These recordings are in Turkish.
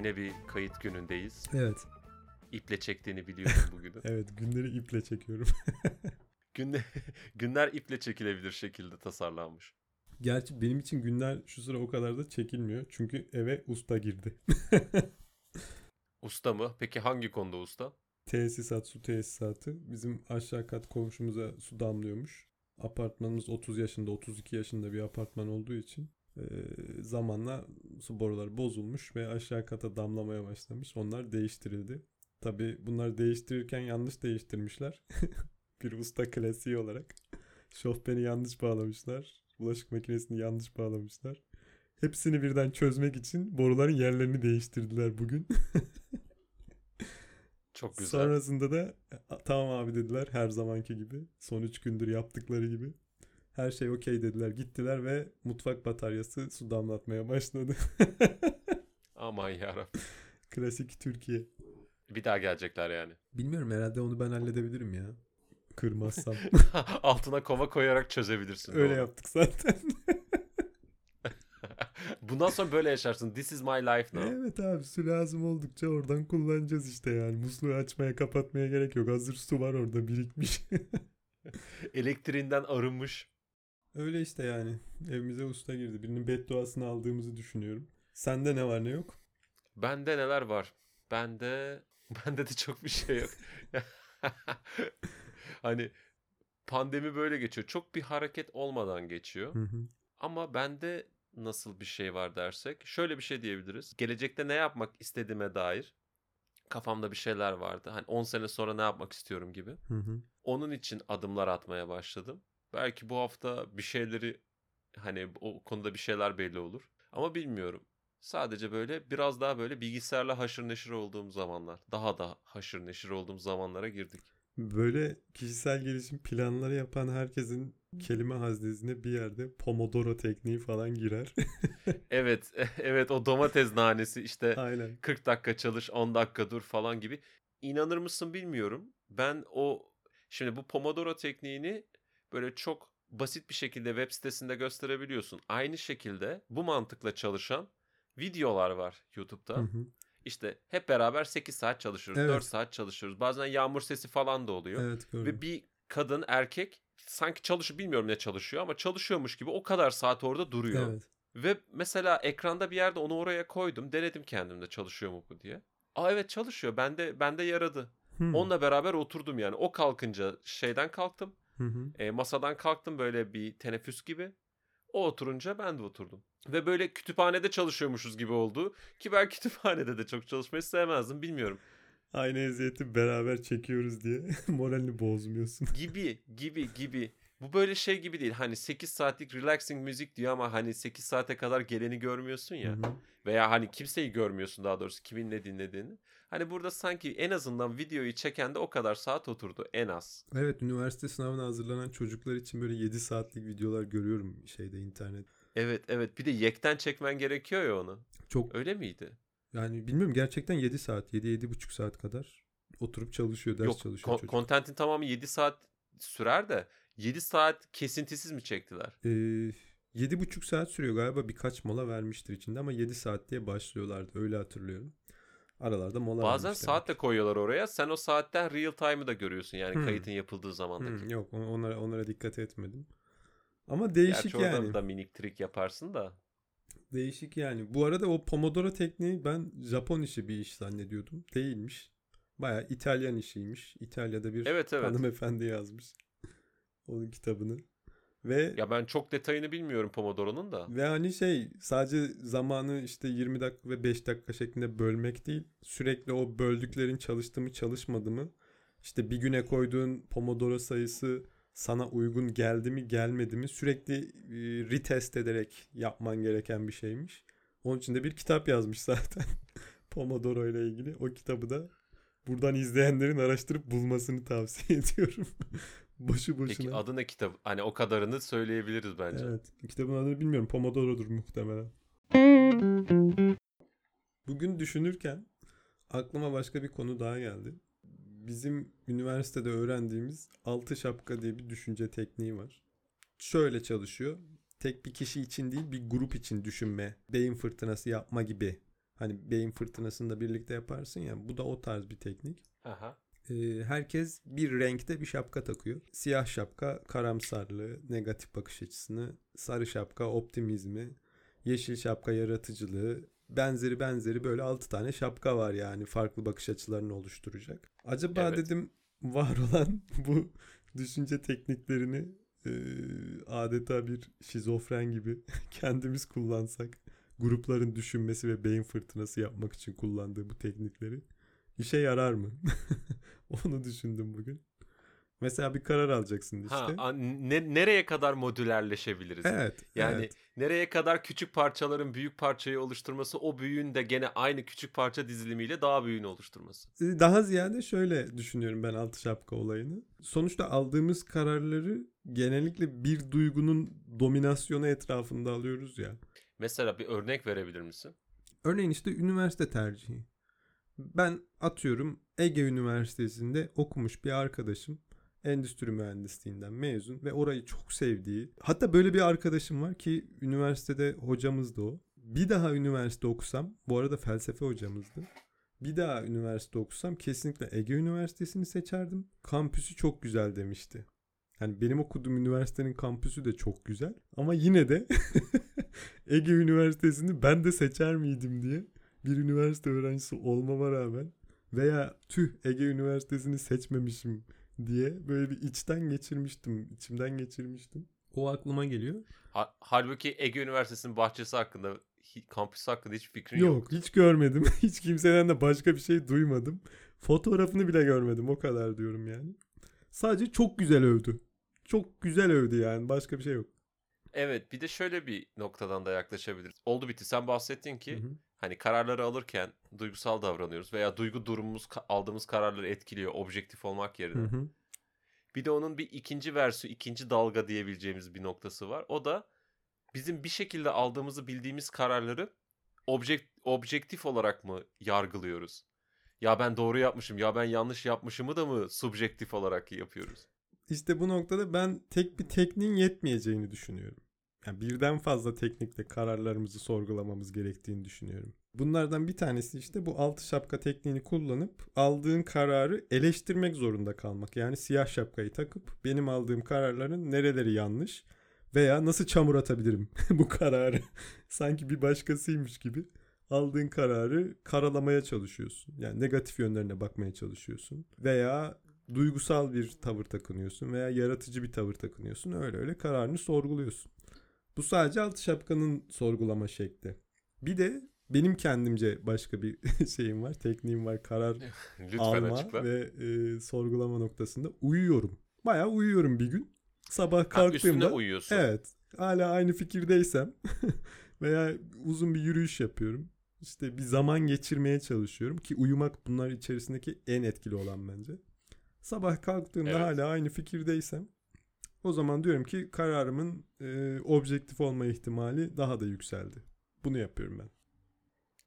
yine bir kayıt günündeyiz. Evet. İple çektiğini biliyorum bugünü. evet günleri iple çekiyorum. Günler, günler iple çekilebilir şekilde tasarlanmış. Gerçi benim için günler şu sıra o kadar da çekilmiyor. Çünkü eve usta girdi. usta mı? Peki hangi konuda usta? Tesisat, su tesisatı. Bizim aşağı kat komşumuza su damlıyormuş. Apartmanımız 30 yaşında, 32 yaşında bir apartman olduğu için zamanla su boruları bozulmuş ve aşağı kata damlamaya başlamış. Onlar değiştirildi. Tabi bunlar değiştirirken yanlış değiştirmişler. bir usta klasiği olarak. Şofbeni yanlış bağlamışlar. Bulaşık makinesini yanlış bağlamışlar. Hepsini birden çözmek için boruların yerlerini değiştirdiler bugün. Çok güzel. Sonrasında da tamam abi dediler her zamanki gibi. Son 3 gündür yaptıkları gibi. Her şey okey dediler. Gittiler ve mutfak bataryası su damlatmaya başladı. Aman yarabbim. Klasik Türkiye. Bir daha gelecekler yani. Bilmiyorum herhalde onu ben halledebilirim ya. Kırmazsam. Altına kova koyarak çözebilirsin. Öyle doğru. yaptık zaten. Bundan sonra böyle yaşarsın. This is my life now. Evet abi su lazım oldukça oradan kullanacağız işte yani. Musluğu açmaya kapatmaya gerek yok. Hazır su var orada birikmiş. Elektriğinden arınmış. Öyle işte yani. Evimize usta girdi. Birinin bedduasını aldığımızı düşünüyorum. Sende ne var ne yok? Bende neler var? Bende bende de çok bir şey yok. hani pandemi böyle geçiyor. Çok bir hareket olmadan geçiyor. Hı hı. Ama bende nasıl bir şey var dersek şöyle bir şey diyebiliriz. Gelecekte ne yapmak istediğime dair kafamda bir şeyler vardı. Hani 10 sene sonra ne yapmak istiyorum gibi. Hı hı. Onun için adımlar atmaya başladım. Belki bu hafta bir şeyleri hani o konuda bir şeyler belli olur. Ama bilmiyorum. Sadece böyle biraz daha böyle bilgisayarla haşır neşir olduğum zamanlar. Daha da haşır neşir olduğum zamanlara girdik. Böyle kişisel gelişim planları yapan herkesin kelime haznesine bir yerde Pomodoro tekniği falan girer. evet, evet o domates nanesi işte Aynen. 40 dakika çalış, 10 dakika dur falan gibi. İnanır mısın bilmiyorum. Ben o şimdi bu Pomodoro tekniğini böyle çok basit bir şekilde web sitesinde gösterebiliyorsun. Aynı şekilde bu mantıkla çalışan videolar var YouTube'da. Hı hı. İşte hep beraber 8 saat çalışıyoruz, Evet. 4 saat çalışıyoruz. Bazen yağmur sesi falan da oluyor. Evet gördüm. Ve bir kadın, erkek sanki çalışıyor, bilmiyorum ne çalışıyor ama çalışıyormuş gibi o kadar saat orada duruyor. Evet. Ve mesela ekranda bir yerde onu oraya koydum. Denedim kendimde çalışıyor mu bu diye. Aa evet çalışıyor. Bende bende yaradı. Hmm. Onunla beraber oturdum yani. O kalkınca şeyden kalktım. Hı hı. E, masadan kalktım böyle bir teneffüs gibi. O oturunca ben de oturdum. Ve böyle kütüphanede çalışıyormuşuz gibi oldu. Ki ben kütüphanede de çok çalışmayı sevmezdim bilmiyorum. Aynı eziyeti beraber çekiyoruz diye moralini bozmuyorsun. Gibi gibi gibi. Bu böyle şey gibi değil. Hani 8 saatlik relaxing müzik diyor ama hani 8 saate kadar geleni görmüyorsun ya. Hı hı. Veya hani kimseyi görmüyorsun daha doğrusu kimin ne dinlediğini. Hani burada sanki en azından videoyu çeken de o kadar saat oturdu en az. Evet üniversite sınavına hazırlanan çocuklar için böyle 7 saatlik videolar görüyorum şeyde internet. Evet evet bir de yekten çekmen gerekiyor ya onu. Çok Öyle miydi? yani bilmiyorum gerçekten 7 saat 7-7,5 saat kadar oturup çalışıyor ders Yok çalışıyor kon- çocuk. kontentin tamamı 7 saat sürer de 7 saat kesintisiz mi çektiler? Ee, 7,5 saat sürüyor galiba birkaç mola vermiştir içinde ama 7 saat diye başlıyorlardı öyle hatırlıyorum. Aralarda mola Bazen vermişler. saat de koyuyorlar oraya. Sen o saatten real time'ı da görüyorsun yani Hmm. kayıtın yapıldığı zamandaki. Hmm, yok on- onlara, onlara dikkat etmedim. Ama değişik Gerçi yani. da minik trik yaparsın da. Değişik yani. Bu arada o Pomodoro tekniği ben Japon işi bir iş zannediyordum. Değilmiş. Baya İtalyan işiymiş. İtalya'da bir Evet evet. hanımefendi yazmış. Onun kitabını. Ve Ya ben çok detayını bilmiyorum Pomodoro'nun da. ve hani şey sadece zamanı işte 20 dakika ve 5 dakika şeklinde bölmek değil. Sürekli o böldüklerin çalıştı mı çalışmadı mı? İşte bir güne koyduğun Pomodoro sayısı sana uygun geldi mi gelmedi mi sürekli e, retest ederek yapman gereken bir şeymiş. Onun için de bir kitap yazmış zaten. Pomodoro ile ilgili. O kitabı da buradan izleyenlerin araştırıp bulmasını tavsiye ediyorum. Boşu boşuna. Peki adı ne kitap? Hani o kadarını söyleyebiliriz bence. Evet. Kitabın adını bilmiyorum. Pomodoro'dur muhtemelen. Bugün düşünürken aklıma başka bir konu daha geldi. Bizim üniversitede öğrendiğimiz altı şapka diye bir düşünce tekniği var. Şöyle çalışıyor. Tek bir kişi için değil bir grup için düşünme, beyin fırtınası yapma gibi. Hani beyin fırtınasını da birlikte yaparsın ya. Bu da o tarz bir teknik. Aha. Ee, herkes bir renkte bir şapka takıyor. Siyah şapka karamsarlığı, negatif bakış açısını, sarı şapka optimizmi, yeşil şapka yaratıcılığı, benzeri benzeri böyle 6 tane şapka var yani farklı bakış açılarını oluşturacak. Acaba Evet. dedim var olan bu düşünce tekniklerini e, adeta bir şizofren gibi kendimiz kullansak grupların düşünmesi ve beyin fırtınası yapmak için kullandığı bu teknikleri işe yarar mı? Onu düşündüm bugün. Mesela bir karar alacaksın işte. Ha, ne, nereye kadar modülerleşebiliriz? evet. Yani evet. nereye kadar küçük parçaların büyük parçayı oluşturması, o büyüğün de gene aynı küçük parça dizilimiyle daha büyüğünü oluşturması. Ee, Daha ziyade şöyle düşünüyorum ben altı şapka olayını. Sonuçta aldığımız kararları genellikle bir duygunun dominasyonu etrafında alıyoruz ya. Mesela bir örnek verebilir misin? Örneğin işte üniversite tercihi. Ben atıyorum Ege Üniversitesi'nde okumuş bir arkadaşım endüstri mühendisliğinden mezun ve orayı çok sevdiği. Hatta böyle bir arkadaşım var ki üniversitede hocamız da o. Bir daha üniversite okusam, bu arada felsefe hocamızdı. Bir daha üniversite okusam kesinlikle Ege Üniversitesi'ni seçerdim. Kampüsü çok güzel demişti. Yani benim okuduğum üniversitenin kampüsü de çok güzel. Ama yine de Ege Üniversitesi'ni ben de seçer miydim diye bir üniversite öğrencisi olmama rağmen veya tüh Ege Üniversitesi'ni seçmemişim diye böyle bir içten geçirmiştim, içimden geçirmiştim. O aklıma geliyor. Ha- halbuki Ege Üniversitesi'nin bahçesi hakkında, kampüsü hakkında hiç fikrin yok. Yok, hiç görmedim. hiç kimseden de başka bir şey duymadım. Fotoğrafını bile görmedim. O kadar diyorum yani. Sadece çok güzel övdü. Çok güzel övdü yani. Başka bir şey yok. Evet, bir de şöyle bir noktadan da yaklaşabiliriz. Oldu bitti. Sen bahsettin ki Hı hı. Hani kararları alırken duygusal davranıyoruz veya duygu durumumuz aldığımız kararları etkiliyor objektif olmak yerine. Hı hı. Bir de onun bir ikinci versiyonu, ikinci dalga diyebileceğimiz bir noktası var. O da bizim bir şekilde aldığımızı bildiğimiz kararları objek objektif olarak mı yargılıyoruz? Ya ben doğru yapmışım, ya ben yanlış yapmışımı da mı subjektif olarak yapıyoruz? İşte bu noktada ben tek bir tekniğin yetmeyeceğini düşünüyorum. Yani birden fazla teknikle kararlarımızı sorgulamamız gerektiğini düşünüyorum. Bunlardan bir tanesi işte bu altı şapka tekniğini kullanıp aldığın kararı eleştirmek zorunda kalmak. Yani siyah şapkayı takıp benim aldığım kararların nereleri yanlış veya nasıl çamur atabilirim bu kararı. Sanki bir başkasıymış gibi aldığın kararı karalamaya çalışıyorsun. Yani negatif yönlerine bakmaya çalışıyorsun. Veya duygusal bir tavır takınıyorsun veya yaratıcı bir tavır takınıyorsun. Öyle öyle kararını sorguluyorsun. Bu sadece altı şapkanın sorgulama şekli. Bir de benim kendimce başka bir şeyim var, tekniğim var karar Lütfen alma açıkla. ve e, sorgulama noktasında. Uyuyorum. Bayağı uyuyorum bir gün. Sabah Ha, kalktığımda uyuyorsun. evet hala aynı fikirdeysem veya uzun bir yürüyüş yapıyorum. İşte bir zaman geçirmeye çalışıyorum ki uyumak bunlar içerisindeki en etkili olan bence. Sabah kalktığımda Evet. hala aynı fikirdeysem o zaman diyorum ki kararımın e, objektif olma ihtimali daha da yükseldi. Bunu yapıyorum ben.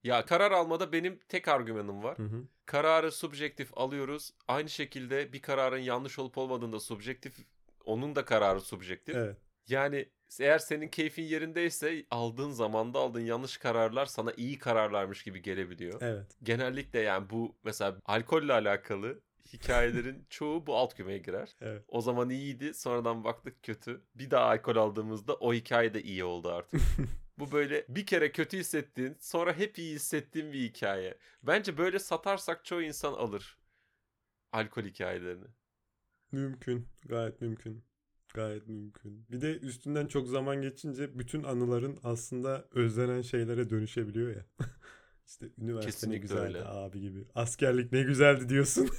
Ya karar almada benim tek argümanım var. Hı hı. Kararı subjektif alıyoruz. Aynı şekilde bir kararın yanlış olup olmadığında subjektif, onun da kararı subjektif. Evet. Yani eğer senin keyfin yerindeyse aldığın zamanda aldığın yanlış kararlar sana iyi kararlarmış gibi gelebiliyor. Evet. Genellikle yani bu mesela alkolle alakalı hikayelerin çoğu bu alt kümeye girer. Evet. O zaman iyiydi sonradan baktık kötü. Bir daha alkol aldığımızda o hikaye de iyi oldu artık. bu böyle bir kere kötü hissettiğin sonra hep iyi hissettiğin bir hikaye. Bence böyle satarsak çoğu insan alır alkol hikayelerini. Mümkün. Gayet mümkün. Gayet mümkün. Bir de üstünden çok zaman geçince bütün anıların aslında özlenen şeylere dönüşebiliyor ya. işte üniversite ne Kesinlikle güzeldi öyle. abi gibi. Askerlik ne güzeldi diyorsun.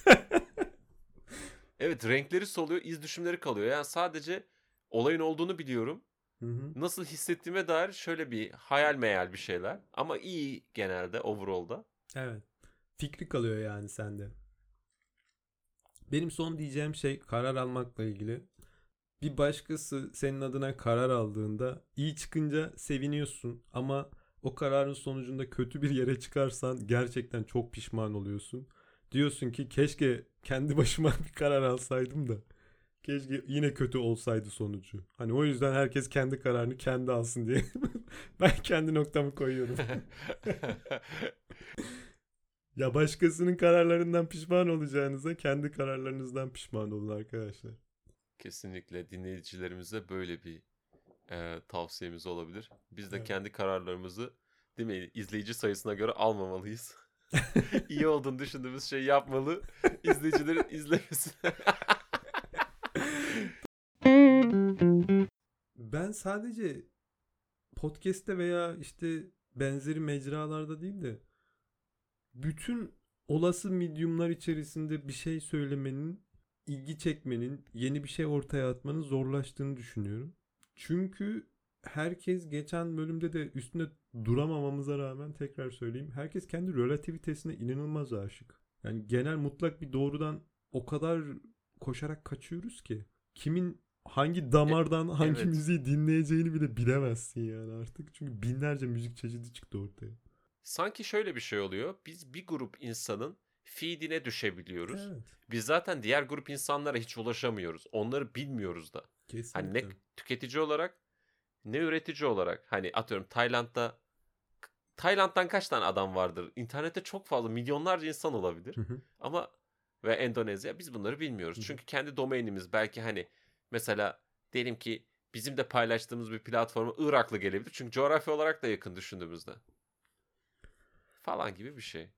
Evet renkleri soluyor, iz düşümleri kalıyor. Yani sadece olayın olduğunu biliyorum. Hı hı. Nasıl hissettiğime dair şöyle bir hayal meyal bir şeyler. Ama iyi genelde overall'da. Evet. Fikri kalıyor yani sende. Benim son diyeceğim şey karar almakla ilgili. Bir başkası senin adına karar aldığında iyi çıkınca seviniyorsun ama o kararın sonucunda kötü bir yere çıkarsan gerçekten çok pişman oluyorsun. Diyorsun ki keşke kendi başıma bir karar alsaydım da Keşke yine kötü olsaydı sonucu. Hani o yüzden herkes kendi kararını kendi alsın diye. ben kendi noktamı koyuyorum. ya başkasının kararlarından pişman olacağınıza kendi kararlarınızdan pişman olun arkadaşlar. Kesinlikle dinleyicilerimize böyle bir e, tavsiyemiz olabilir. Biz de Evet. kendi kararlarımızı değil mi izleyici sayısına göre almamalıyız. İyi olduğunu düşündüğümüz şeyi yapmalı. İzleyicilerin izlemesi. Ben sadece podcast'te veya işte benzeri mecralarda değil de bütün olası medium'lar içerisinde bir şey söylemenin, ilgi çekmenin, yeni bir şey ortaya atmanın zorlaştığını düşünüyorum. Çünkü herkes geçen bölümde de üstünde duramamamıza rağmen tekrar söyleyeyim. Herkes kendi relativitesine inanılmaz aşık. Yani genel mutlak bir doğrudan o kadar koşarak kaçıyoruz ki. Kimin hangi damardan hangi evet. müziği dinleyeceğini bile bilemezsin yani artık. Çünkü binlerce müzik çeşidi çıktı ortaya. Sanki şöyle bir şey oluyor. Biz bir grup insanın feedine düşebiliyoruz. Evet. Biz zaten diğer grup insanlara hiç ulaşamıyoruz. Onları bilmiyoruz da. Kesinlikle. Hani ne tüketici olarak ne üretici olarak. Hani atıyorum Tayland'da Tayland'dan kaç tane adam vardır? İnternette çok fazla milyonlarca insan olabilir. Hı hı. Ama ve Endonezya biz bunları bilmiyoruz. Hı hı. Çünkü kendi domainimiz belki hani mesela diyelim ki bizim de paylaştığımız bir platforma Iraklı gelebilir. Çünkü coğrafya olarak da yakın düşündüğümüzde. Falan gibi bir şey.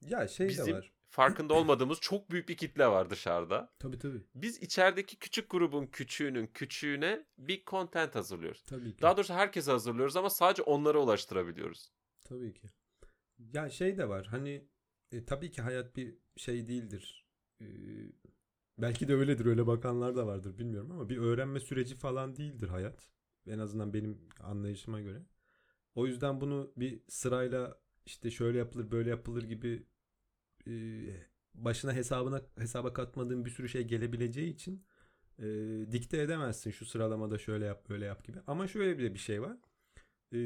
ya şey de Bizim var. farkında olmadığımız çok büyük bir kitle var dışarıda. Tabii tabii. Biz içerideki küçük grubun küçüğünün küçüğüne bir content hazırlıyoruz. Tabii ki. Daha doğrusu herkese hazırlıyoruz ama sadece onlara ulaştırabiliyoruz. Tabii ki. Ya şey de var hani e, tabii ki hayat bir şey değildir. E, belki de öyledir öyle bakanlar da vardır bilmiyorum ama bir öğrenme süreci falan değildir hayat. En azından benim anlayışıma göre. O yüzden bunu bir sırayla işte şöyle yapılır böyle yapılır gibi e, başına hesabına hesaba katmadığın bir sürü şey gelebileceği için e, dikte edemezsin şu sıralamada şöyle yap böyle yap gibi. Ama şöyle bir de bir şey var. E,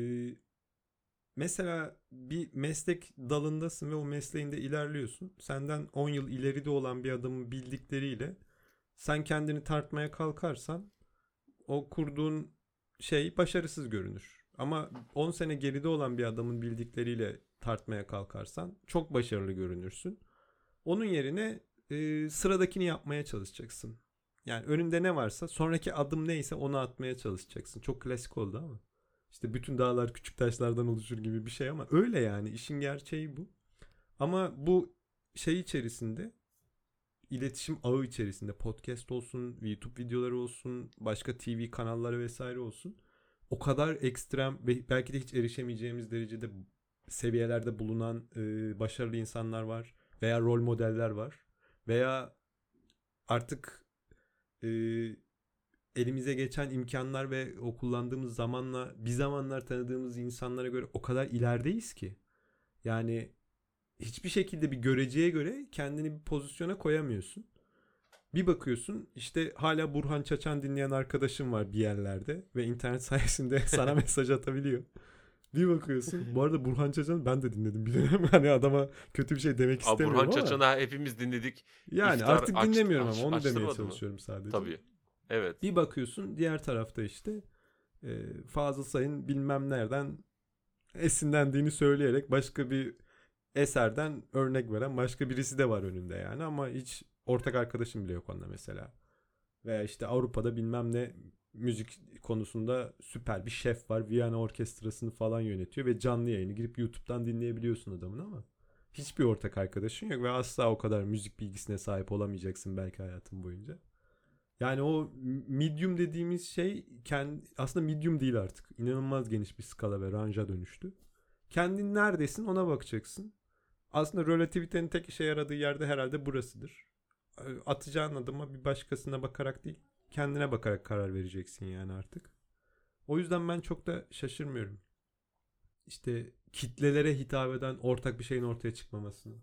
mesela bir meslek dalındasın ve o mesleğinde ilerliyorsun. Senden 10 yıl ileride olan bir adamın bildikleriyle sen kendini tartmaya kalkarsan o kurduğun şey başarısız görünür. Ama 10 sene geride olan bir adamın bildikleriyle tartmaya kalkarsan çok başarılı görünürsün. Onun yerine e, sıradakini yapmaya çalışacaksın. Yani önünde ne varsa sonraki adım neyse onu atmaya çalışacaksın. Çok klasik oldu ama. İşte bütün dağlar küçük taşlardan oluşur gibi bir şey ama öyle yani işin gerçeği bu. Ama bu şey içerisinde iletişim ağı içerisinde podcast olsun, YouTube videoları olsun, başka TV kanalları vesaire olsun. O kadar ekstrem ve belki de hiç erişemeyeceğimiz derecede seviyelerde bulunan e, başarılı insanlar var veya rol modeller var veya artık e, elimize geçen imkanlar ve o kullandığımız zamanla bir zamanlar tanıdığımız insanlara göre o kadar ilerideyiz ki. Yani hiçbir şekilde bir göreceğe göre kendini bir pozisyona koyamıyorsun. Bir bakıyorsun işte hala Burhan Çaçan dinleyen arkadaşım var bir yerlerde ve internet sayesinde sana mesaj atabiliyor. Bir bakıyorsun. Bu arada Burhan Çaçan ben de dinledim bir dönem. Hani adama kötü bir şey demek Aa, istemiyorum Burhan ama. Çaçan'ı hepimiz dinledik. Yani İftar artık dinlemiyorum aç- ama onu demeye açtırmadı mı? çalışıyorum sadece. Tabii. Evet. Bir bakıyorsun diğer tarafta işte e, Fazıl Say'ın bilmem nereden esinlendiğini söyleyerek başka bir eserden örnek veren başka birisi de var önünde yani ama hiç ortak arkadaşım bile yok onunla mesela. Veya işte Avrupa'da bilmem ne müzik konusunda süper bir şef var. Viyana Orkestrası'nı falan yönetiyor ve canlı yayını girip YouTube'dan dinleyebiliyorsun adamın ama hiçbir ortak arkadaşın yok ve asla o kadar müzik bilgisine sahip olamayacaksın belki hayatın boyunca. Yani o medium dediğimiz şey kendi, aslında medium değil artık. İnanılmaz geniş bir skala ve ranja dönüştü. Kendin neredesin ona bakacaksın. Aslında relativitenin tek işe yaradığı yerde herhalde burasıdır. Atacağın adıma bir başkasına bakarak değil, kendine bakarak karar vereceksin yani artık. O yüzden ben çok da şaşırmıyorum. İşte kitlelere hitap eden ortak bir şeyin ortaya çıkmamasını.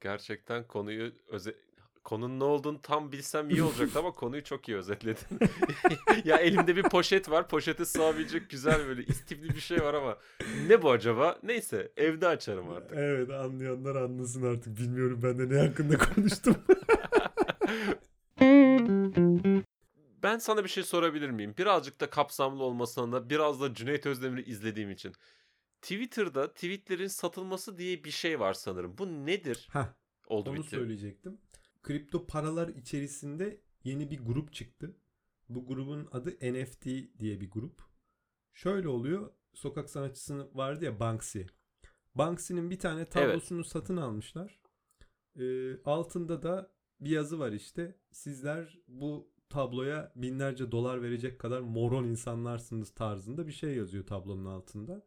Gerçekten konuyu öze konunun ne olduğunu tam bilsem iyi olacaktı ama konuyu çok iyi özetledin. ya elimde bir poşet var. Poşete sığabilecek güzel böyle istifli bir şey var ama ne bu acaba? Neyse evde açarım artık. Evet anlayanlar anlasın artık. Bilmiyorum ben de ne hakkında konuştum. sana bir şey sorabilir miyim? Birazcık da kapsamlı olmasına da biraz da Cüneyt Özdemir'i izlediğim için. Twitter'da tweetlerin satılması diye bir şey var sanırım. Bu nedir? Ha, Oldu onu bitti. söyleyecektim. Kripto paralar içerisinde yeni bir grup çıktı. Bu grubun adı NFT diye bir grup. Şöyle oluyor. Sokak sanatçısı vardı ya Banksy. Banksy'nin bir tane tablosunu satın almışlar. Ee, altında da bir yazı var işte. Sizler bu tabloya binlerce dolar verecek kadar moron insanlarsınız tarzında bir şey yazıyor tablonun altında.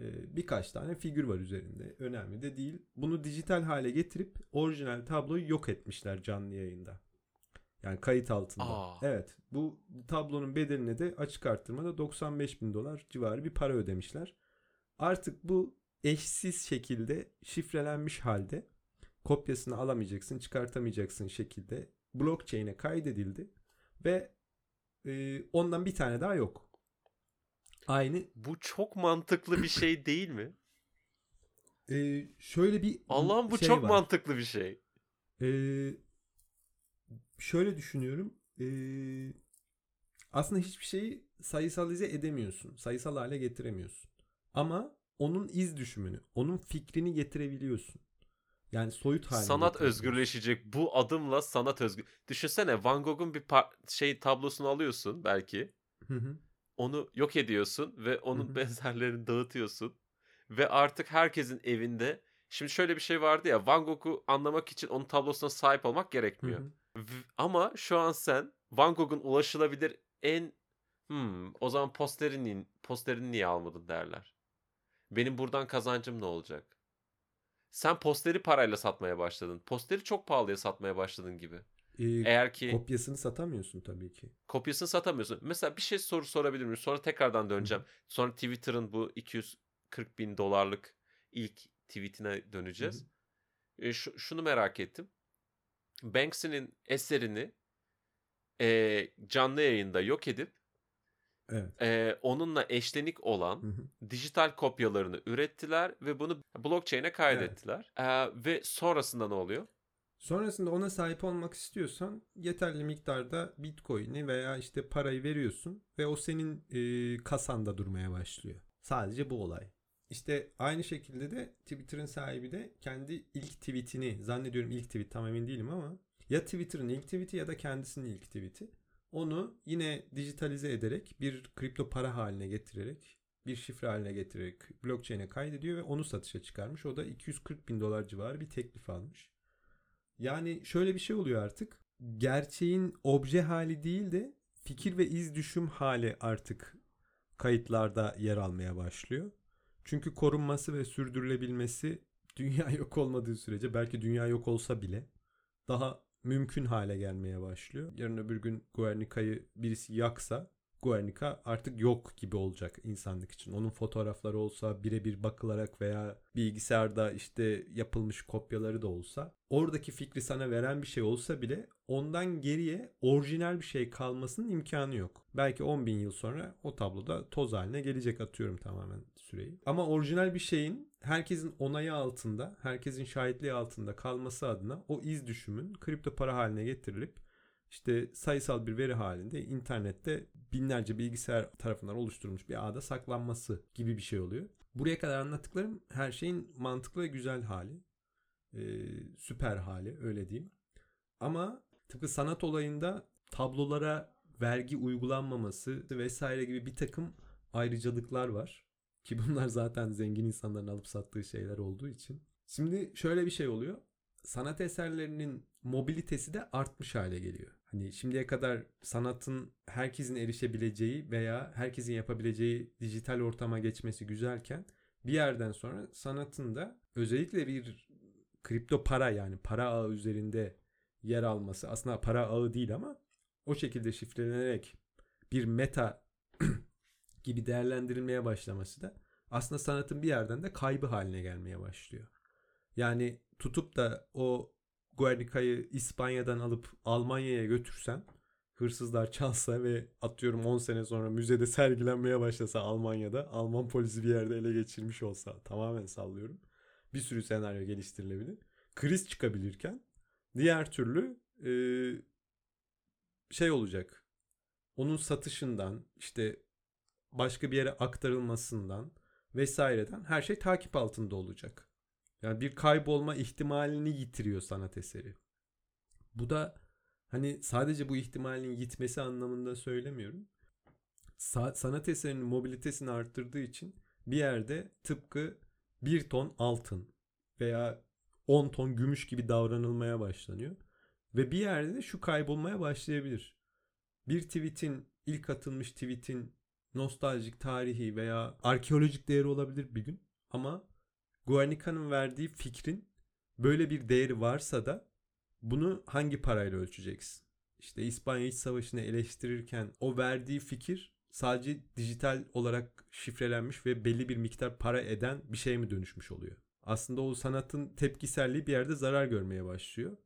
Ee, birkaç tane figür var üzerinde. Önemli de değil. Bunu dijital hale getirip orijinal tabloyu yok etmişler canlı yayında. Yani kayıt altında. Aa. Evet. Bu tablonun bedeline de açık arttırmada 95 bin dolar civarı bir para ödemişler. Artık bu eşsiz şekilde şifrelenmiş halde kopyasını alamayacaksın, çıkartamayacaksın şekilde blockchain'e kaydedildi ve e, ondan bir tane daha yok. Aynı Bu çok mantıklı bir şey değil mi? e, şöyle bir Allah'ım bu şey çok var. mantıklı bir şey. Ee, şöyle düşünüyorum. Ee, aslında hiçbir şeyi sayısalize edemiyorsun. Sayısal hale getiremiyorsun. Ama onun iz düşümünü, onun fikrini getirebiliyorsun. Yani soyut haline Sanat özgürleşecek. Bu adımla sanat özgür. Düşünsene Van Gogh'un bir par- şey tablosunu alıyorsun belki. Hı hı. Onu yok ediyorsun ve onun benzerlerini dağıtıyorsun. Ve artık herkesin evinde Şimdi şöyle bir şey vardı ya Van Gogh'u anlamak için onun tablosuna sahip olmak gerekmiyor. Ama şu an sen Van Gogh'un ulaşılabilir en hmm, o zaman posterini posterini niye almadın derler. Benim buradan kazancım ne olacak? Sen posteri parayla satmaya başladın. Posteri çok pahalıya satmaya başladın gibi. Ee, Eğer ki kopyasını satamıyorsun tabii ki. kopyasını satamıyorsun. Mesela bir şey soru sorabilir miyim? Sonra tekrardan döneceğim. Sonra Twitter'ın bu 240 bin dolarlık ilk tweetine döneceğiz. E, şu- şunu merak ettim. Banksy'nin eserini e, canlı yayında yok edip Evet. e, onunla eşlenik olan Hı hı. dijital kopyalarını ürettiler ve bunu blockchain'e kaydettiler. E, ve sonrasında ne oluyor? Sonrasında ona sahip olmak istiyorsan yeterli miktarda bitcoin'i veya işte parayı veriyorsun ve o senin e, kasanda durmaya başlıyor. Sadece bu olay. İşte aynı şekilde de Twitter'ın sahibi de kendi ilk tweetini zannediyorum ilk tweet tam emin değilim ama ya Twitter'ın ilk tweeti ya da kendisinin ilk tweeti. Onu yine dijitalize ederek bir kripto para haline getirerek bir şifre haline getirerek blockchain'e kaydediyor ve onu satışa çıkarmış. O da 240 bin dolar civarı bir teklif almış. Yani şöyle bir şey oluyor artık. Gerçeğin obje hali değil de fikir ve iz düşüm hali artık kayıtlarda yer almaya başlıyor. Çünkü korunması ve sürdürülebilmesi dünya yok olmadığı sürece belki dünya yok olsa bile daha mümkün hale gelmeye başlıyor. Yarın öbür gün Guernica'yı birisi yaksa Guernica artık yok gibi olacak insanlık için. Onun fotoğrafları olsa birebir bakılarak veya bilgisayarda işte yapılmış kopyaları da olsa oradaki fikri sana veren bir şey olsa bile ondan geriye orijinal bir şey kalmasının imkanı yok. Belki 10 bin yıl sonra o tabloda toz haline gelecek atıyorum tamamen süreyi. Ama orijinal bir şeyin herkesin onayı altında, herkesin şahitliği altında kalması adına o iz düşümün kripto para haline getirilip işte sayısal bir veri halinde internette binlerce bilgisayar tarafından oluşturulmuş bir ağda saklanması gibi bir şey oluyor. Buraya kadar anlattıklarım her şeyin mantıklı ve güzel hali. Ee, süper hali öyle diyeyim. Ama tıpkı sanat olayında tablolara vergi uygulanmaması vesaire gibi bir takım ayrıcalıklar var. Ki bunlar zaten zengin insanların alıp sattığı şeyler olduğu için. Şimdi şöyle bir şey oluyor. Sanat eserlerinin mobilitesi de artmış hale geliyor. Hani şimdiye kadar sanatın herkesin erişebileceği veya herkesin yapabileceği dijital ortama geçmesi güzelken bir yerden sonra sanatın da özellikle bir kripto para yani para ağı üzerinde yer alması aslında para ağı değil ama o şekilde şifrelenerek bir meta gibi değerlendirilmeye başlaması da aslında sanatın bir yerden de kaybı haline gelmeye başlıyor. Yani tutup da o Guernica'yı İspanya'dan alıp Almanya'ya götürsen hırsızlar çalsa ve atıyorum 10 sene sonra müzede sergilenmeye başlasa Almanya'da Alman polisi bir yerde ele geçirmiş olsa tamamen sallıyorum. Bir sürü senaryo geliştirilebilir. Kriz çıkabilirken diğer türlü e, şey olacak. onun satışından işte başka bir yere aktarılmasından vesaireden her şey takip altında olacak. Yani bir kaybolma ihtimalini yitiriyor sanat eseri. Bu da hani sadece bu ihtimalin gitmesi anlamında söylemiyorum. Sa- sanat eserinin mobilitesini arttırdığı için bir yerde tıpkı bir ton altın veya 10 ton gümüş gibi davranılmaya başlanıyor. Ve bir yerde de şu kaybolmaya başlayabilir. Bir tweet'in ilk atılmış tweet'in nostaljik, tarihi veya arkeolojik değeri olabilir bir gün. Ama Guernica'nın verdiği fikrin böyle bir değeri varsa da bunu hangi parayla ölçeceksin? İşte İspanya İç Savaşı'nı eleştirirken o verdiği fikir sadece dijital olarak şifrelenmiş ve belli bir miktar para eden bir şey mi dönüşmüş oluyor? Aslında o sanatın tepkiselliği bir yerde zarar görmeye başlıyor.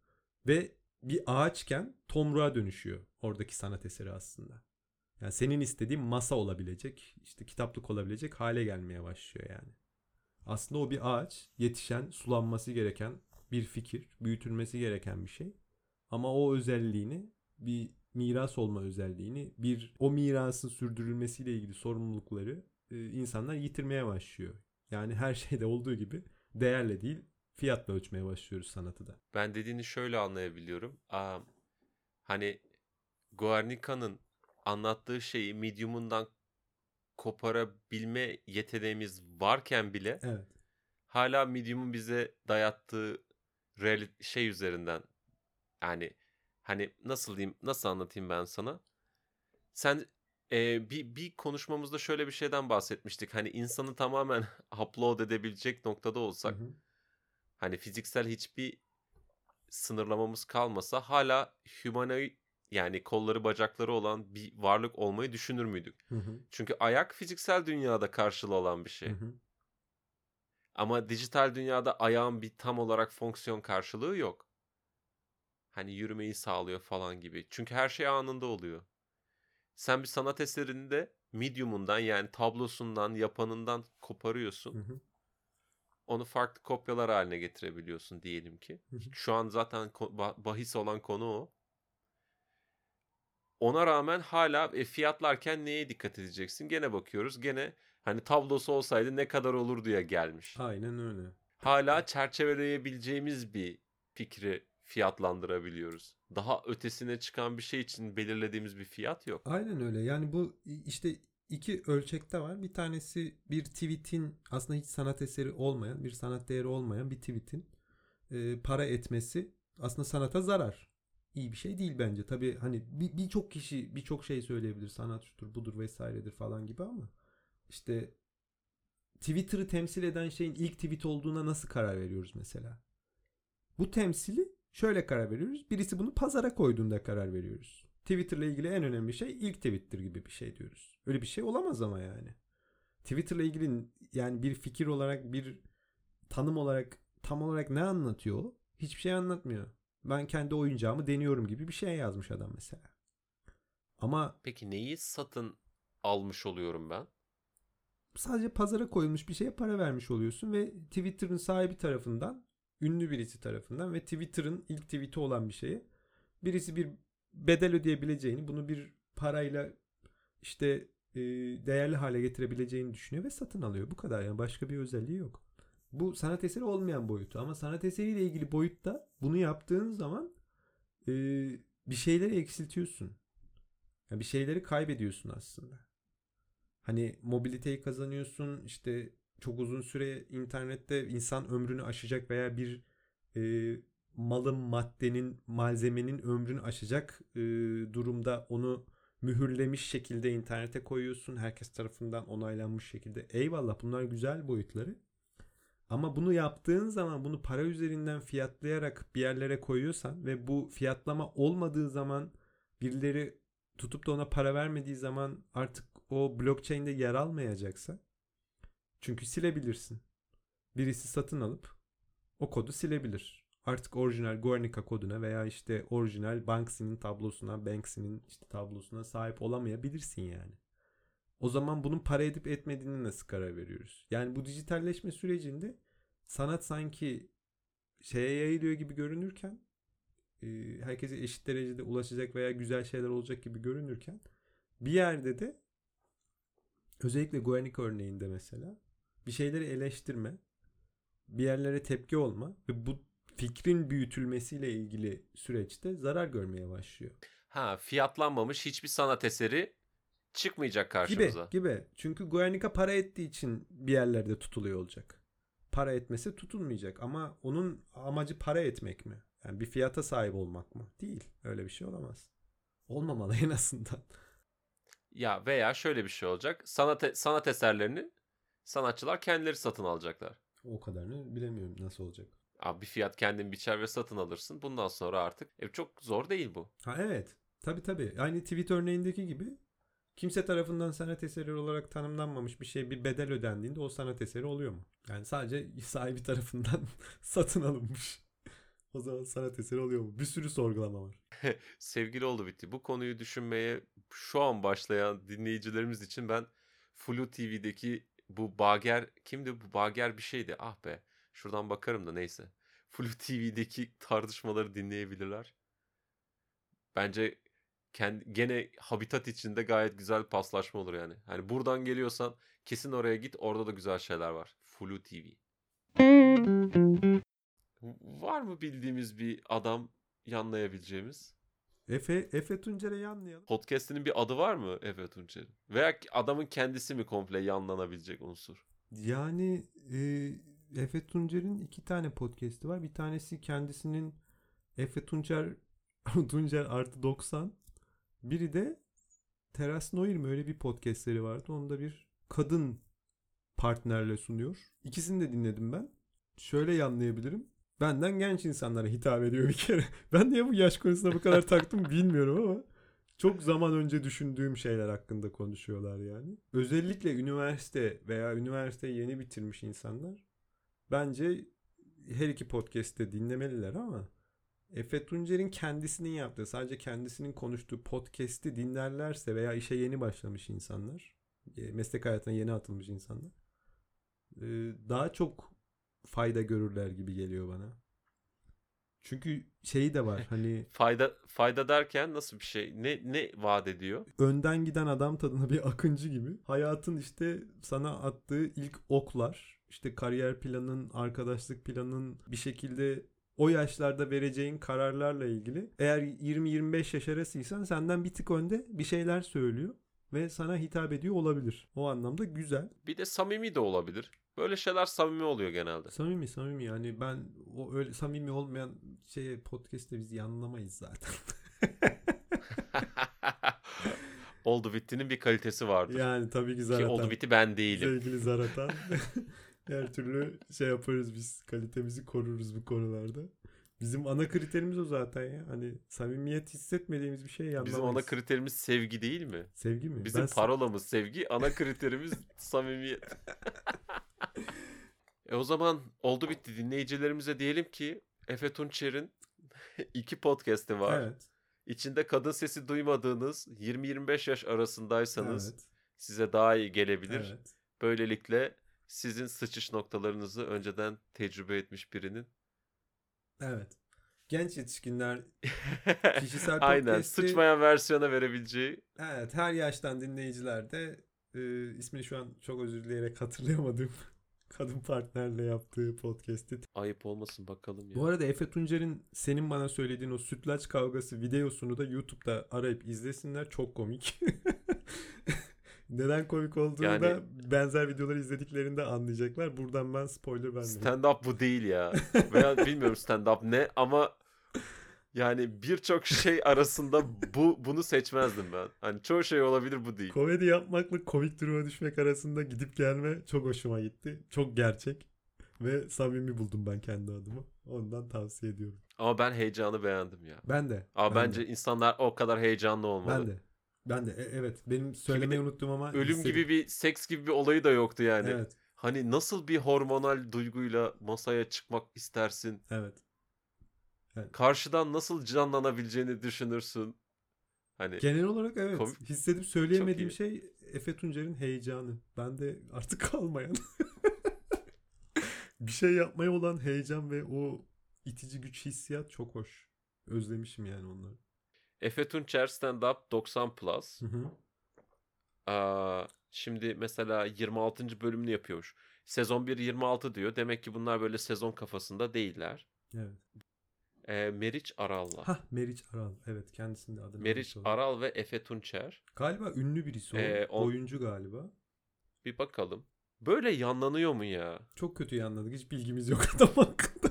Ve bir ağaçken tomruğa dönüşüyor oradaki sanat eseri aslında. Yani senin istediğin masa olabilecek, işte kitaplık olabilecek hale gelmeye başlıyor yani. Aslında o bir ağaç, yetişen, sulanması gereken bir fikir, büyütülmesi gereken bir şey. Ama o özelliğini, bir miras olma özelliğini, bir o mirasın sürdürülmesiyle ilgili sorumlulukları e, insanlar yitirmeye başlıyor. Yani her şeyde olduğu gibi değerle değil, fiyatla ölçmeye başlıyoruz sanatı da. Ben dediğini şöyle anlayabiliyorum. Aa, hani Guernica'nın anlattığı şeyi medium'undan koparabilme yeteneğimiz varken bile Evet. hala medium'un bize dayattığı real şey üzerinden yani hani nasıl diyeyim nasıl anlatayım ben sana? Sen e, bir, bir konuşmamızda şöyle bir şeyden bahsetmiştik. Hani insanı tamamen upload edebilecek noktada olsak Hı hı. hani fiziksel hiçbir sınırlamamız kalmasa hala humanoid yani kolları bacakları olan bir varlık olmayı düşünür müydük? Hı hı. Çünkü ayak fiziksel dünyada karşılığı olan bir şey. Hı hı. Ama dijital dünyada ayağın bir tam olarak fonksiyon karşılığı yok. Hani yürümeyi sağlıyor falan gibi. Çünkü her şey anında oluyor. Sen bir sanat eserinde medium'undan yani tablosundan, yapanından koparıyorsun. Hı hı. Onu farklı kopyalar haline getirebiliyorsun diyelim ki. Hı hı. Şu an zaten bahis olan konu o. Ona rağmen hala e, fiyatlarken neye dikkat edeceksin? Gene bakıyoruz. Gene hani tablosu olsaydı ne kadar olur diye gelmiş. Aynen öyle. Hala çerçeveleyebileceğimiz bir fikri fiyatlandırabiliyoruz. Daha ötesine çıkan bir şey için belirlediğimiz bir fiyat yok. Aynen öyle. Yani bu işte iki ölçekte var. Bir tanesi bir tweet'in aslında hiç sanat eseri olmayan, bir sanat değeri olmayan bir tweet'in e, para etmesi aslında sanata zarar. İyi bir şey değil bence. Tabii hani bir- birçok kişi birçok şey söyleyebilir. Sanat şudur, budur vesairedir falan gibi ama işte Twitter'ı temsil eden şeyin ilk tweet olduğuna nasıl karar veriyoruz mesela? Bu temsili şöyle karar veriyoruz. Birisi bunu pazara koyduğunda karar veriyoruz. Twitter'la ilgili en önemli şey ilk tweet'tir gibi bir şey diyoruz. Öyle bir şey olamaz ama yani. Twitter'la ilgili yani bir fikir olarak bir tanım olarak tam olarak ne anlatıyor? Hiçbir şey anlatmıyor. Ben kendi oyuncağımı deniyorum gibi bir şey yazmış adam mesela. Ama Peki neyi satın almış oluyorum ben? sadece pazara koyulmuş bir şeye para vermiş oluyorsun ve Twitter'ın sahibi tarafından ünlü birisi tarafından ve Twitter'ın ilk tweet'i olan bir şeye birisi bir bedel ödeyebileceğini bunu bir parayla işte değerli hale getirebileceğini düşünüyor ve satın alıyor. Bu kadar yani başka bir özelliği yok. Bu sanat eseri olmayan boyutu ama sanat eseriyle ilgili boyutta bunu yaptığın zaman e, bir şeyleri eksiltiyorsun. Yani bir şeyleri kaybediyorsun aslında. Hani mobiliteyi kazanıyorsun işte çok uzun süre internette insan ömrünü aşacak veya bir e, malın, maddenin, malzemenin ömrünü aşacak e, durumda onu mühürlemiş şekilde internete koyuyorsun. Herkes tarafından onaylanmış şekilde. Eyvallah bunlar güzel boyutları. Ama bunu yaptığın zaman bunu para üzerinden fiyatlayarak bir yerlere koyuyorsan ve bu fiyatlama olmadığı zaman birileri tutup da ona para vermediği zaman artık o blockchain'de yer almayacaksa çünkü silebilirsin. Birisi satın alıp o kodu silebilir. Artık orijinal Guernica koduna veya işte orijinal Banksy'nin tablosuna, Banksy'nin işte tablosuna sahip olamayabilirsin yani. O zaman bunun para edip etmediğini nasıl karar veriyoruz? Yani bu dijitalleşme sürecinde sanat sanki şeye yayılıyor gibi görünürken e, herkese eşit derecede ulaşacak veya güzel şeyler olacak gibi görünürken Bir yerde de özellikle Guernica örneğinde mesela bir şeyleri eleştirme, bir yerlere tepki olma ve bu fikrin büyütülmesiyle ilgili süreçte zarar görmeye başlıyor. Ha fiyatlanmamış hiçbir sanat eseri çıkmayacak Gibi karşımıza. gibi. Çünkü Guernica para ettiği için bir yerlerde tutuluyor olacak. Para etmesi tutulmayacak ama onun amacı para etmek mi? Yani bir fiyata sahip olmak mı? Değil. Öyle bir şey olamaz. Olmamalı en azından. Ya veya şöyle bir şey olacak. Sanat sanat eserlerini sanatçılar kendileri satın alacaklar. O kadarını bilemiyorum nasıl olacak. Abi bir fiyat kendin biçer ve satın alırsın. Bundan sonra artık e, çok zor değil bu. Ha evet. Tabii tabii. Aynı tweet örneğindeki gibi kimse tarafından sanat eseri olarak tanımlanmamış bir şey bir bedel ödendiğinde o sanat eseri oluyor mu? Yani sadece sahibi tarafından satın alınmış. O zaman sanat eseri oluyor mu? Bir sürü sorgulama var. Sevgili oldu bitti. Bu konuyu düşünmeye şu an başlayan dinleyicilerimiz için ben Flu TV'deki bu Bager kimdi bu Bager bir şeydi. Ah be. Şuradan bakarım da neyse. Flu TV'deki tartışmaları dinleyebilirler. Bence kendi, gene habitat içinde gayet güzel paslaşma olur yani. Hani buradan geliyorsan kesin oraya git. Orada da güzel şeyler var. Flu TV. Var mı bildiğimiz bir adam yanlayabileceğimiz? Efe, Efe Tuncer'i anlayalım. Podcast'inin bir adı var mı Efe Tunçer'in? Veya adamın kendisi mi komple yanlanabilecek unsur? Yani e, Efe Tuncer'in iki tane podcast'i var. Bir tanesi kendisinin Efe Tuncer Tuncer artı 90. Biri de Teras Noir mi öyle bir podcastleri vardı. Onda bir kadın partnerle sunuyor. İkisini de dinledim ben. Şöyle yanlayabilirim. Benden genç insanlara hitap ediyor bir kere. Ben niye bu yaş konusuna bu kadar taktım bilmiyorum ama çok zaman önce düşündüğüm şeyler hakkında konuşuyorlar yani. Özellikle üniversite veya üniversiteyi yeni bitirmiş insanlar bence her iki podcast'te dinlemeliler ama Efe Tuncer'in kendisinin yaptığı, sadece kendisinin konuştuğu podcast'i dinlerlerse veya işe yeni başlamış insanlar, e, meslek hayatına yeni atılmış insanlar e, daha çok fayda görürler gibi geliyor bana. Çünkü şeyi de var hani Fayda fayda derken nasıl bir şey? Ne ne vaat ediyor? önden giden adam tadına bir akıncı gibi. Hayatın işte sana attığı ilk oklar, işte kariyer planın, arkadaşlık planın bir şekilde o yaşlarda vereceğin kararlarla ilgili. Eğer 20-25 yaş arasıysan senden bir tık önde bir şeyler söylüyor ve sana hitap ediyor olabilir. O anlamda güzel. Bir de samimi de olabilir. Böyle şeyler samimi oluyor genelde. Samimi samimi yani ben o öyle samimi olmayan şeye podcast'te biz yanlamayız zaten. Oldu bitti'nin bir kalitesi vardır. yani tabii ki Ki zaten. oldu bitti ben değilim. Sevgili Zaratan. Her türlü şey yaparız biz. Kalitemizi koruruz bu konularda. Bizim ana kriterimiz o zaten ya. Hani samimiyet hissetmediğimiz bir şey yanlamayız. Bizim ana kriterimiz sevgi değil mi? Sevgi mi? Bizim Ben- parolamız sevgi, ana kriterimiz samimiyet. e o zaman oldu bitti dinleyicilerimize diyelim ki Efe Tunçer'in iki podcast'i var. Evet. İçinde kadın sesi duymadığınız 20-25 yaş arasındaysanız Evet. size daha iyi gelebilir. Evet. Böylelikle sizin sıçış noktalarınızı önceden tecrübe etmiş birinin Evet. Genç yetişkinler Kişisel Aynen podcast'i- sıçmayan versiyona verebileceği evet her yaştan dinleyiciler de e, ismini şu an çok özür dileyerek hatırlayamadığım kadın partnerle yaptığı podcast'i ayıp olmasın bakalım ya. Bu arada Efe Tuncer'in senin bana söylediğin o sütlaç kavgası videosunu da YouTube'da arayıp izlesinler. Çok komik. Neden komik olduğunu Yani- da benzer videoları izlediklerinde anlayacaklar. Buradan ben spoiler vermeyeyim. Stand up bu değil ya. Veya bilmiyorum stand up ne ama yani birçok şey arasında bu bunu seçmezdim ben. Hani çoğu şey olabilir bu değil. Komedi yapmakla komik duruma düşmek arasında gidip gelme çok hoşuma gitti. Çok gerçek ve samimi buldum ben kendi adıma. Ondan tavsiye ediyorum. Ama ben heyecanı beğendim ya. Ben de. Ama ben bence de, insanlar o kadar heyecanlı olmalı. ben de. Ben de. E- evet. Benim söylemeyi unuttum ama Ölüm hissettim. gibi bir seks gibi bir olayı da yoktu yani. Evet. Hani nasıl bir hormonal duyguyla masaya çıkmak istersin? Evet. Karşıdan nasıl canlanabileceğini düşünürsün. Hani Genel olarak evet. Komik- Hissedip söyleyemediğim şey Efe Tuncer'in heyecanı. Ben de artık kalmayan. bir şey yapmaya olan heyecan ve o itici güç hissiyat çok hoş. Özlemişim yani onları. Efe Tunçer Stand Up 90 Plus. Hı hı. Aa, şimdi mesela 26. bölümünü yapıyormuş. Sezon 1 26 diyor. Demek ki bunlar böyle sezon kafasında değiller. Evet. Ee, Meriç Aral'la. Hah Meriç Aral. Evet kendisinde adını Meriç. Aral ve Efe Tunçer. Galiba ünlü birisi o. Ee, on- Oyuncu galiba. Bir bakalım. Böyle yanlanıyor mu ya? Çok kötü anladık. Hiç bilgimiz yok adam hakkında.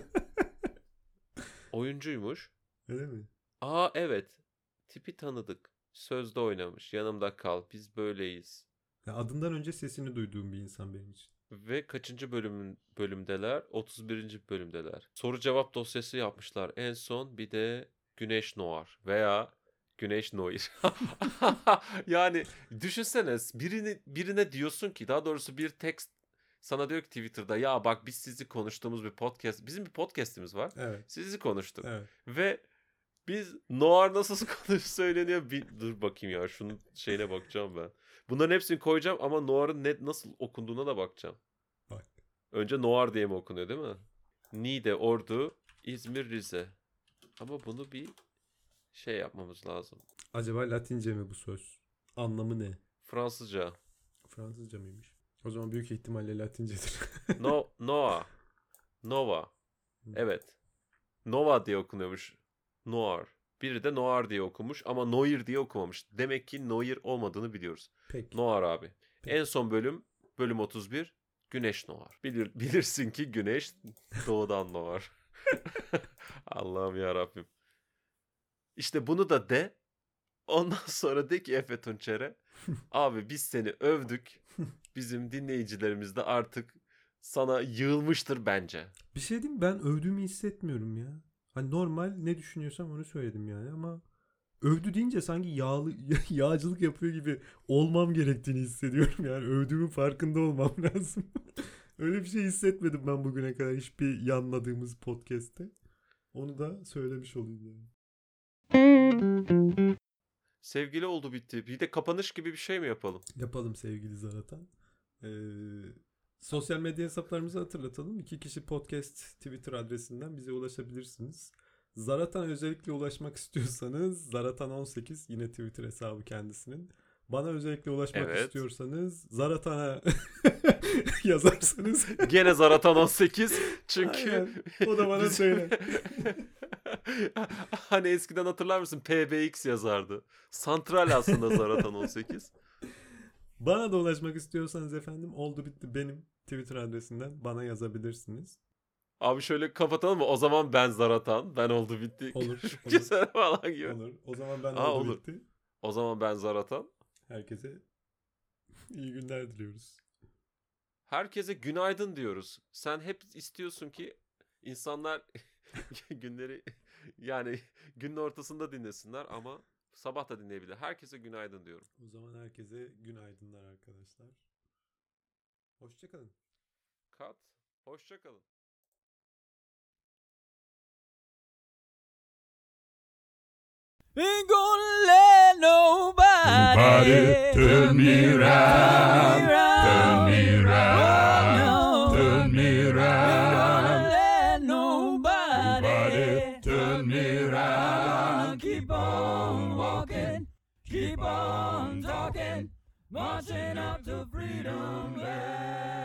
Oyuncuymuş. Öyle mi? Aa evet. Tipi tanıdık. Sözde oynamış. Yanımda kal. Biz böyleyiz. Ya adından önce sesini duyduğum bir insan benim için. Ve kaçıncı bölümün bölümdeler? 31. bölümdeler. Soru cevap dosyası yapmışlar. En son bir de Güneş Noir veya Güneş Noir. yani düşünsene birini birine diyorsun ki daha doğrusu bir tekst sana diyor ki Twitter'da ya bak biz sizi konuştuğumuz bir podcast bizim bir podcast'imiz var. Evet. Sizi konuştuk. Evet. Ve biz Noir nasıl konuş söyleniyor bir dur bakayım ya şunun şeyine bakacağım ben. Bunların hepsini koyacağım ama Noir'ın net nasıl okunduğuna da bakacağım. Bak. Önce Noir diye mi okunuyor değil mi? Niğde, Ordu, İzmir, Rize. Ama bunu bir şey yapmamız lazım. Acaba Latince mi bu söz? Anlamı ne? Fransızca. Fransızca mıymış? O zaman büyük ihtimalle Latincedir. No, Noa. Nova. Evet. Nova diye okunuyormuş. Noir. Biri de Noir diye okumuş ama Noir diye okumamış. Demek ki Noir olmadığını biliyoruz. Peki. Noir abi. Peki. En son bölüm bölüm 31 Güneş Noir. Bilir, bilirsin ki güneş doğudan doğar. Allah'ım ya Rabbim. İşte bunu da de. Ondan sonra de ki Efe Tunçer'e abi biz seni övdük. Bizim dinleyicilerimiz de artık sana yığılmıştır bence. Bir şey diyeyim ben övdüğümü hissetmiyorum ya. Hani normal ne düşünüyorsam onu söyledim yani ama övdü deyince sanki yağlı yağcılık yapıyor gibi olmam gerektiğini hissediyorum yani övdüğümün farkında olmam lazım. Öyle bir şey hissetmedim ben bugüne kadar hiçbir yanladığımız podcast'te. Onu da söylemiş olayım yani. Sevgili oldu bitti. Bir de kapanış gibi bir şey mi yapalım? Yapalım sevgili Zaratan. Ee, sosyal medya hesaplarımızı hatırlatalım. İki kişi podcast Twitter adresinden bize ulaşabilirsiniz. Zaratan özellikle ulaşmak istiyorsanız Zaratan18 yine Twitter hesabı kendisinin. Bana özellikle ulaşmak Evet. istiyorsanız Zaratan'a yazarsanız Gene Zaratan 18 çünkü Aynen. O da bana söyle. hani eskiden hatırlar mısın PBX yazardı. Santral aslında Zaratan 18. Bana da ulaşmak istiyorsanız efendim oldu bitti benim Twitter adresinden bana yazabilirsiniz. Abi şöyle kapatalım mı? O zaman ben Zaratan. Ben oldu bitti. Olur. Olur, falan gibi. olur. O zaman ben Aa, oldu olur. bitti. O zaman ben Zaratan. Herkese iyi günler diliyoruz. Herkese günaydın diyoruz. Sen hep istiyorsun ki insanlar günleri yani günün ortasında dinlesinler ama sabah da dinleyebilir. Herkese günaydın diyorum. O zaman herkese günaydınlar arkadaşlar. Hoşçakalın. Kat. Hoşçakalın. Ain't gonna let nobody, Nobody turn me round, turn me round, marching up to freedom land.